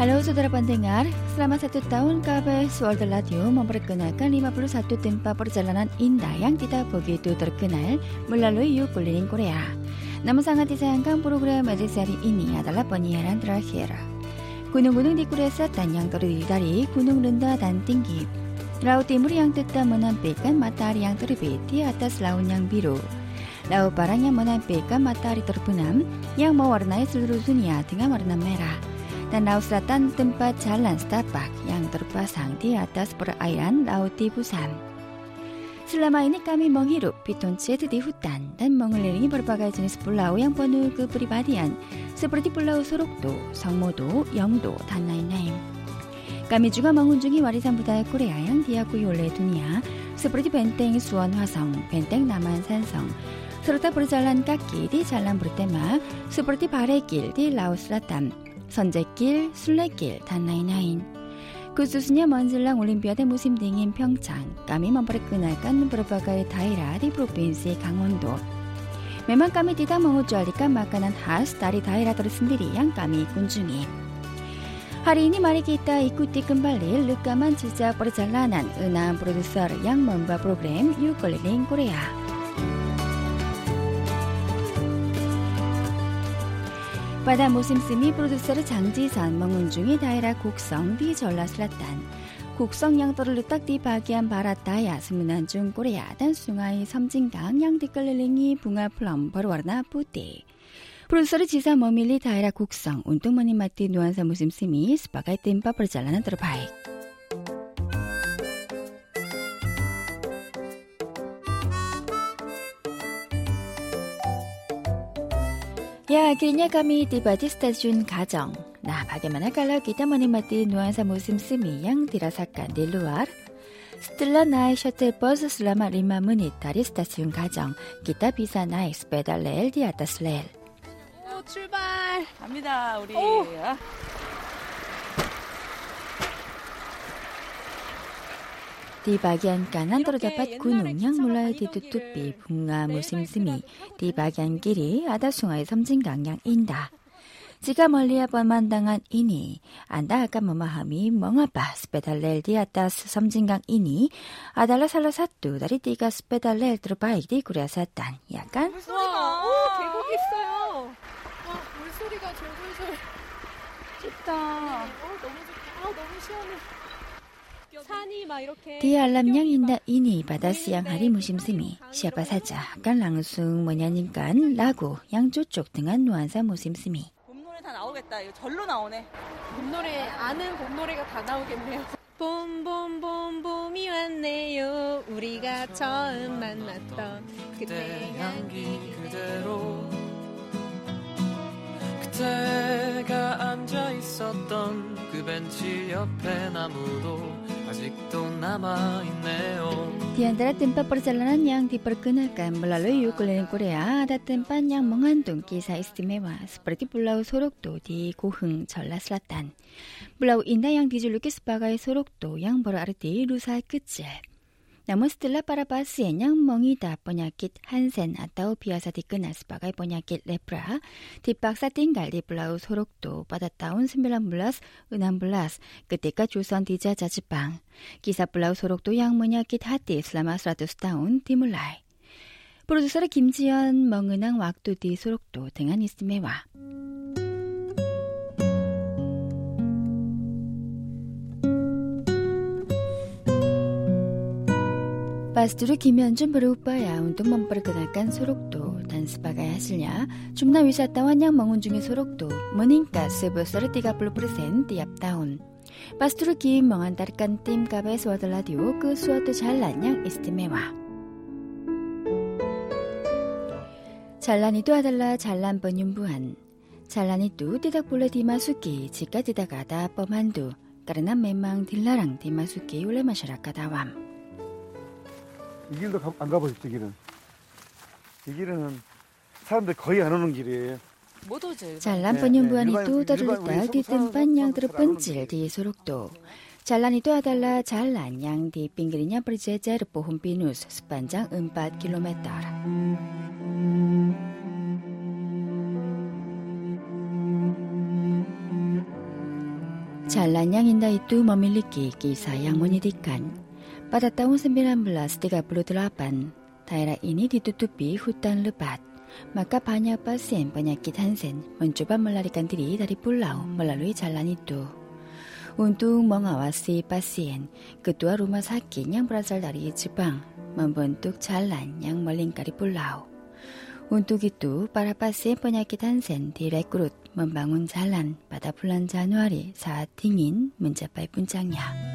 Halo saudara pendengar, selama satu tahun KBS World Radio memperkenalkan 51 tempat perjalanan indah yang tidak begitu terkenal melalui You Korea. Namun sangat disayangkan program edisi ini adalah penyiaran terakhir. Gunung-gunung di Korea Selatan yang terdiri dari gunung rendah dan tinggi. Laut Timur yang tetap menampilkan matahari yang terbit di atas laut yang biru. Laut Barat yang menampilkan matahari terbenam yang mewarnai seluruh dunia dengan warna merah dan Laut Selatan tempat jalan setapak yang terpasang di atas perairan Laut di Busan. Selama ini kami menghirup pitoncet di hutan dan mengelilingi berbagai jenis pulau yang penuh kepribadian seperti Pulau Sorokdo, Songmodo, Yeongdo, dan lain-lain. Kami juga mengunjungi warisan budaya Korea yang diakui oleh dunia seperti Benteng Suwon Hwasong, Benteng Naman Sansong, serta berjalan kaki di jalan bertema seperti Bare길 di Laut Selatan, 선제길, 순례길, 단라인하인. 구수수냐 그 먼슬랑 올림피아데 무심 등인 평창, 까미 먼버레 끄날깐 브로바가의 다이라 디프로빈스의 강원도. 매만 까미 디다 멍우 쭈알리까 마까난 하스 다리 다이라 더르 쓴디리 양 까미 군중이. 하리니 말이기 있다 이쿠띠 끈발릴 르까만 지자 버르잘라난 은하 프로듀서 양 먼바 프로그램 유걸링 코레아. 바다 모심스미 프로듀서르 장지선 멍문중이 다이라 곡성 디 전라슬라탄. 곡성 양떠를 르딱 디 바기안 바라따야 스문한중 꼬레야 단숭아이 섬진강 양디 끌릴링이 붕아 플럼벌 워나 부디 프로듀서르 지사 머밀리 다이라 곡성 운동머니 마띠 누안사 모심스미 스파가이 뜸빠벌 잘라나 들어바이 Ya, akhirnya kami tiba di stasiun Gajong. Nah, bagaimana kalau kita menikmati nuansa musim semi yang dirasakan di luar? Setelah naik shuttle bus selama 5 menit dari stasiun Gajong, kita bisa naik sepeda rel di atas rel. 오, 출발. 갑니다 우리. 오. Di bagian kanan terdapat gunung yang mulai ditutupi bunga musim semi. Di bagian kiri ada sungai Samjinggang yang indah. Jika melihat pemandangan ini, Anda akan memahami mengapa sepeda rel di atas Samjinggang ini adalah salah satu dari tiga sepeda rel terbaik di Korea Selatan, ya kan? 와, 오, 계곡 있어요. 와, 물소리가 졸졸졸. 좋다. 어, 너무 좋다. 아, 너무 시원해. 디알람냥 인다 이니 바다스양 네, 네. 하리 무심스미. 시아바 사자 깐 랑숭 뭐냐님 깐 라구 양조쪽 등한 노안사 무심스미. 봄노래 다 나오겠다. 이거 절로 나오네. 봄노래 아는 봄노래가 다 나오겠네요. 봄봄봄봄이 왔네요. 우리가 처음 만났던 그때 향기 그대로 앉아 있었던 그 벤치 옆에 나무도 아직도 남아 있네요. Di antara tempat perjalanan yang diperkenalkan melalui keliling Korea ada tempat yang mengandung kisah istimewa seperti Pulau Sorokdo di Goheng, Jeolla Selatan. Pulau indah yang dijuluki sebagai Sorokdo yang berarti rusa kecil. 나무스틸라 빠라바스 예냥 멍이다 번약깃 한센 아따오 비아사 디끈 아스바가 번약깃 레프라 뒷박사 띵갈리 블라우 소록도 빠다따온 스밀란 블라스 은한 블라스 그때까 조선 디자 자지방 기사 블라우 소록도 양문약깃 하띠 이슬라마스라도스타운 디물라이 프로듀서의 김지연, 멍은왕, 왁두디, 소록도 등한 이스메와 waktu di Sorokdo dengan istimewa. Pastor Kim Hyun-jun berupaya untuk memperkenalkan Sorokdo dan sebagai hasilnya jumlah wisatawan yang mengunjungi Sorokdo meningkat sebesar 30% tiap tahun. Pastor Kim mengantarkan tim KBS World Radio ke suatu jalan yang istimewa. Jalan itu adalah jalan penyembuhan. Jalan itu tidak boleh dimasuki jika tidak ada pemandu karena memang dilarang dimasuki oleh masyarakat awam. 이 길도 가- 안 가보셨죠, 이 길은? 이 길은 사람들 거의 안 오는 길이에요. 못 오죠. Jalan 네, penyembuhan 네, itu 일반- terletak 일반 di 우리 tempat 서울 yang 사람들은 terpencil 안 오는 di Sorokdo. Jalan itu adalah jalan yang di pinggirnya berjejer pohon pinus sepanjang 4 km. Jalan yang indah itu memiliki kisah yang menyedihkan. Pada tahun 1938, daerah ini ditutupi hutan lebat. Maka banyak pasien penyakit Hansen mencoba melarikan diri dari pulau melalui jalan itu. Untuk mengawasi pasien, ketua rumah sakit yang berasal dari Jepang membentuk jalan yang melingkari pulau. Untuk itu, para pasien penyakit Hansen direkrut membangun jalan pada bulan Januari saat dingin mencapai puncaknya.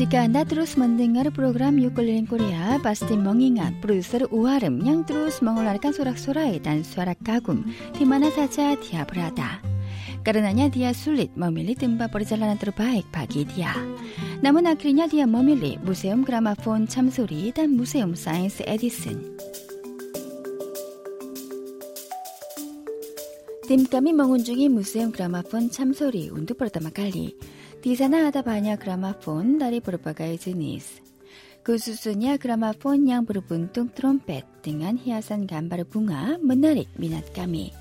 Jika Anda terus mendengar program Yukulin Korea, pasti mengingat produser Uharem yang terus mengeluarkan sorak-sorai dan suara kagum di mana saja dia berada. Karenanya dia sulit memilih tempat perjalanan terbaik bagi dia. Namun akhirnya dia memilih Museum Gramafon Chamsori dan Museum Sains Edison. Tim kami mengunjungi Museum Gramafon Chamsori untuk pertama kali. 디사나 아다바냐 그라마폰 다리 부르바가의 지니스. 그수수냐 그라마폰 양 부르분 뚱 트럼펫 등한 희야산 간바르 붕아 문나리 미낫까미.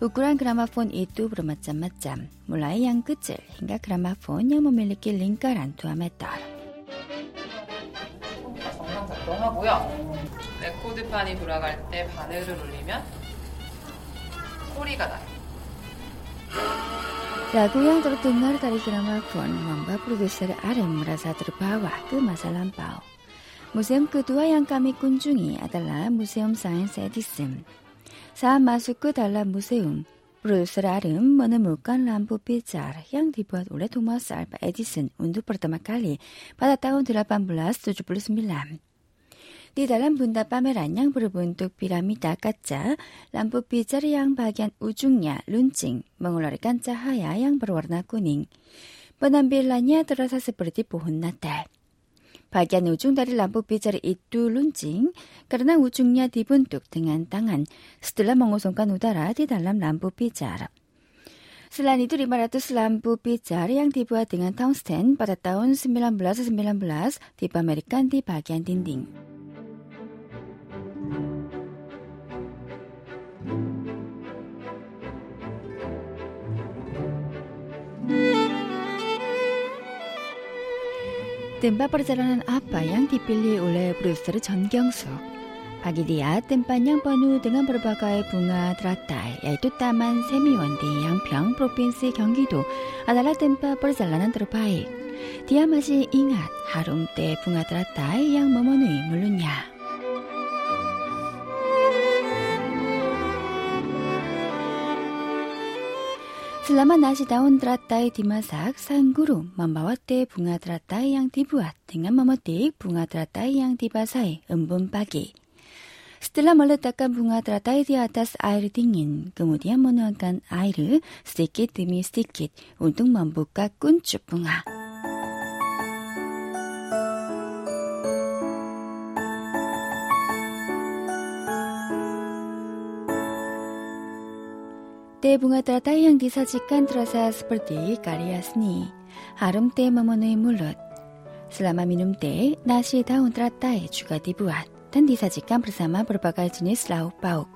우쿠란 그라마폰 이뚜 부르마짬 마짬 몰라이 양 끝을 힌가 그라마폰 양 모밀리끼 링까란 투아메따 정상 작동하고요. 레코드판이 돌아갈 때 바늘을 올리면 소리가 나요. Lagu yang terdengar dari gramafon membuat produser Arem merasa terbawa ke masa lampau. Museum kedua yang kami kunjungi adalah Museum Sains Edison. Saat masuk ke dalam museum, produser Arem menemukan lampu pijar yang dibuat oleh Thomas Alva Edison untuk pertama kali pada tahun 1879. Di dalam bunda pameran yang berbentuk piramida kaca, lampu pijar yang bagian ujungnya luncing mengeluarkan cahaya yang berwarna kuning. Penampilannya terasa seperti pohon natal. Bagian ujung dari lampu pijar itu luncing karena ujungnya dibentuk dengan tangan setelah mengosongkan udara di dalam lampu pijar. Selain itu 500 lampu pijar yang dibuat dengan tungsten pada tahun 1919 dipamerkan di bagian dinding. Tempat perjalanan apa yang dipilih oleh produser dia tempat yang penuh dengan berbagai bunga teratai, yaitu Taman Semiwan di Yangpyeong, Provinsi Gyeonggi-do adalah tempat perjalanan terbaik. Dia masih ingat harum teh bunga teratai yang memenuhi mulutnya. Selama nasi daun teratai dimasak, sang guru membawa teh bunga teratai yang dibuat dengan memetik bunga teratai yang dibasahi embun pagi. Setelah meletakkan bunga teratai di atas air dingin, kemudian menuangkan air sedikit demi sedikit untuk membuka kuncup bunga. Bunga teratai yang disajikan terasa seperti karya seni. Harum teh memenuhi mulut. Selama minum teh, nasi daun teratai juga dibuat dan disajikan bersama berbagai jenis lauk pauk.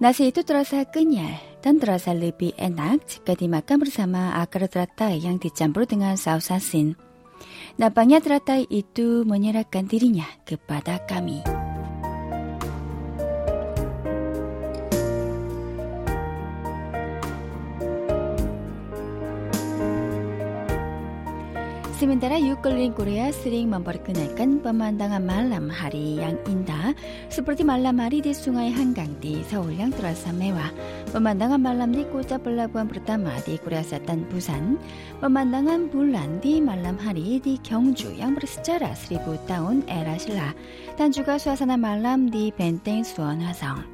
Nasi itu terasa kenyal dan terasa lebih enak jika dimakan bersama akar teratai yang dicampur dengan saus asin. Nampaknya teratai itu menyerahkan dirinya kepada kami. 시민따라 유클린 코리아 스링 맘버르크 날간 뻔만당한 말람 하리 양인다 스포르티 말람 하리 디숭아의 한강디 서울양 드라사메와 뻔만당한 말람디 꼬짜 블라부한 브르타마디 코리아사탄 부산 뻔만당한 불란디 말람 하리 디 경주 양브르스자라 스리부 다운 에라실라 단주가 수아사나 말람디 벤땡 수원화성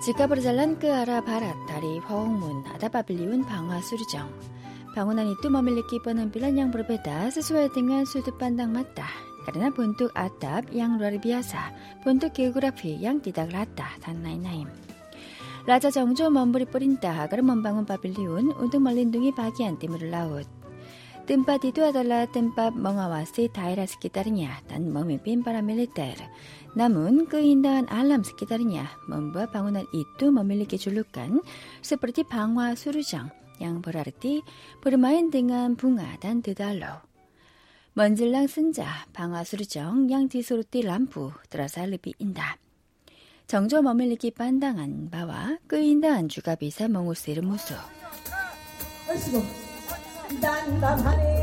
jika berjalan ke arah barat dari Hwaungmun ada pavilion Bangwa 정. Bangunan itu memiliki penampilan yang berbeda sesuai dengan sudut pandang mata karena bentuk atap yang luar biasa, bentuk geografi yang tidak rata, dan lain-lain. Raja Jongjo memberi perintah agar membangun pavilion untuk melindungi bagian timur laut Tempat itu adalah tempat mengawasi daerah sekitarnya dan memimpin para militer. Namun keindahan alam sekitarnya membuat bangunan itu memiliki julukan seperti Bangwa Surujang yang berarti bermain dengan bunga dan dedalo. Menjelang senja, Bangwa Surujang yang disuruti lampu terasa lebih indah. 정조 memiliki pandangan bahwa keindahan juga bisa mengusir musuh. 난감하네 दण्डं हरे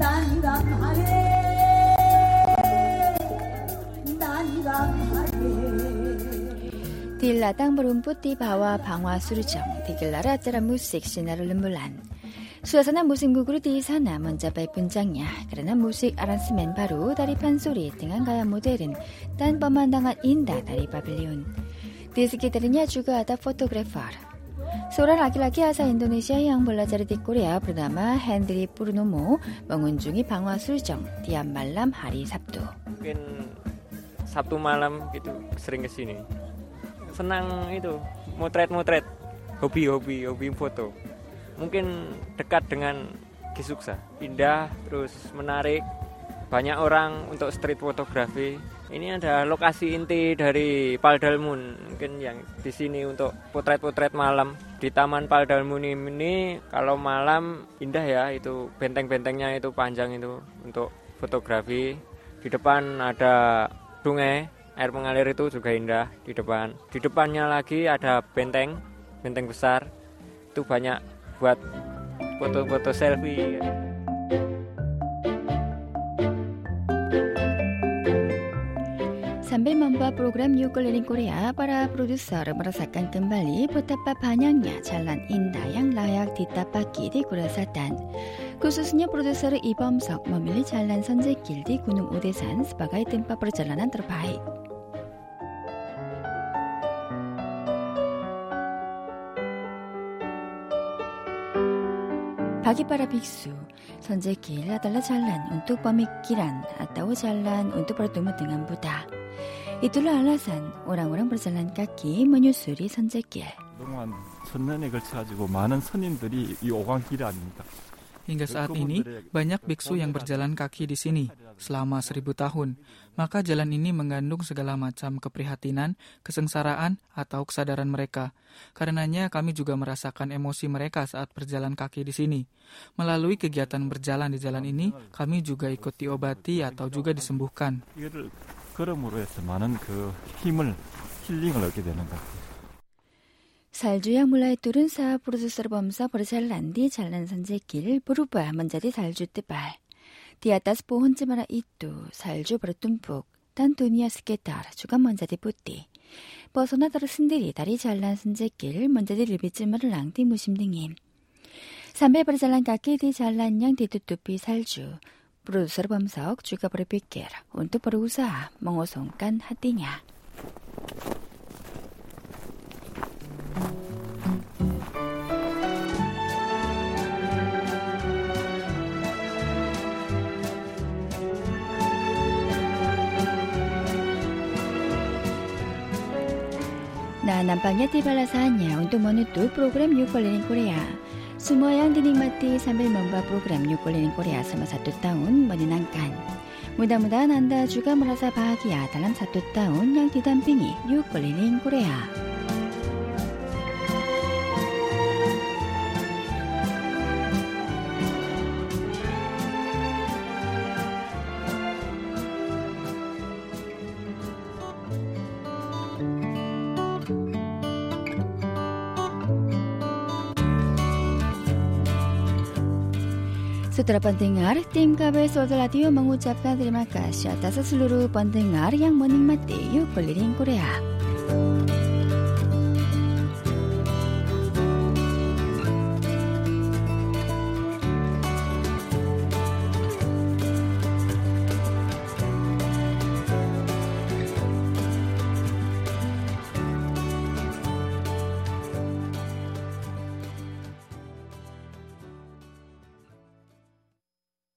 दण्डं हरे दण्डं हरे Di ladang berumput di bawah bangwa surjang digelar acara musik sinar rembulan. Suasana musim gugur di sana mencapai puncaknya karena musik aransemen baru dari pansuri dengan gaya modern dan pemandangan indah dari pavilion. Di sekitarnya juga ada fotografer. Seorang laki-laki asal Indonesia yang belajar di Korea bernama Hendri Purnomo mengunjungi Bangwa Surjong tiap malam hari Sabtu. Mungkin Sabtu malam gitu sering ke sini. Senang itu motret-motret, hobi-hobi, hobi foto. Mungkin dekat dengan Kisuksa, indah, terus menarik, banyak orang untuk street fotografi. Ini ada lokasi inti dari Paldalmun mungkin yang di sini untuk potret-potret malam. Di Taman Paldalmun ini kalau malam indah ya itu benteng-bentengnya itu panjang itu untuk fotografi. Di depan ada sungai air mengalir itu juga indah di depan. Di depannya lagi ada benteng benteng besar. Itu banyak buat foto-foto selfie Sambil membuat program New Keliling Korea, para produser merasakan kembali betapa banyaknya jalan indah yang layak ditapaki di Korea Selatan. Khususnya produser Ibomsok memilih jalan Sonjekil di Gunung Udesan sebagai tempat perjalanan terbaik. Bagi para biksu, Sonjekil adalah jalan untuk pemikiran atau jalan untuk bertemu dengan Buddha Itulah alasan orang-orang berjalan kaki menyusuri 선제길. 그동안 천년에 걸쳐가지고 많은 스님들이 이 오광길 아닙니까? Hingga saat ini, banyak biksu yang berjalan kaki di sini selama seribu tahun. Maka jalan ini mengandung segala macam keprihatinan, kesengsaraan, atau kesadaran mereka. Karenanya kami juga merasakan emosi mereka saat berjalan kaki di sini. Melalui kegiatan berjalan di jalan ini, kami juga ikut diobati atau juga disembuhkan. 걸음으로 해서 많은 그 힘을 힐링을 얻게 되는 것 같아요. 살주야 몰라의 뚫은 사 프로듀서를 범사 버르잘란디 잘난 산재길 부르바 먼자디 살주 때발. 디아따스포 혼지마라 이뚜 살주 버릇뚠뿍 딴토니아 스케타 주가 먼자디 뿌띠. 버서나다르 쓴데리 다리 잘난 산재길 먼자디 리비찌마를 랑디 무심등임. 삼배 버르잘란 가케디 잘난 양 디뚜뚜삐 살주 Produser Bamsok juga berpikir untuk berusaha mengosongkan hatinya. Nah, nampaknya tibalah saatnya untuk menutup program New Keliling Korea. Semua yang dinikmati sambil membuat program New Keliling Korea selama satu tahun menyenangkan. Mudah-mudahan Anda juga merasa bahagia dalam satu tahun yang didampingi New Keliling Korea. Saudara pendengar, tim KBS World Radio mengucapkan terima kasih atas seluruh pendengar yang menikmati Yuk Keliling Korea.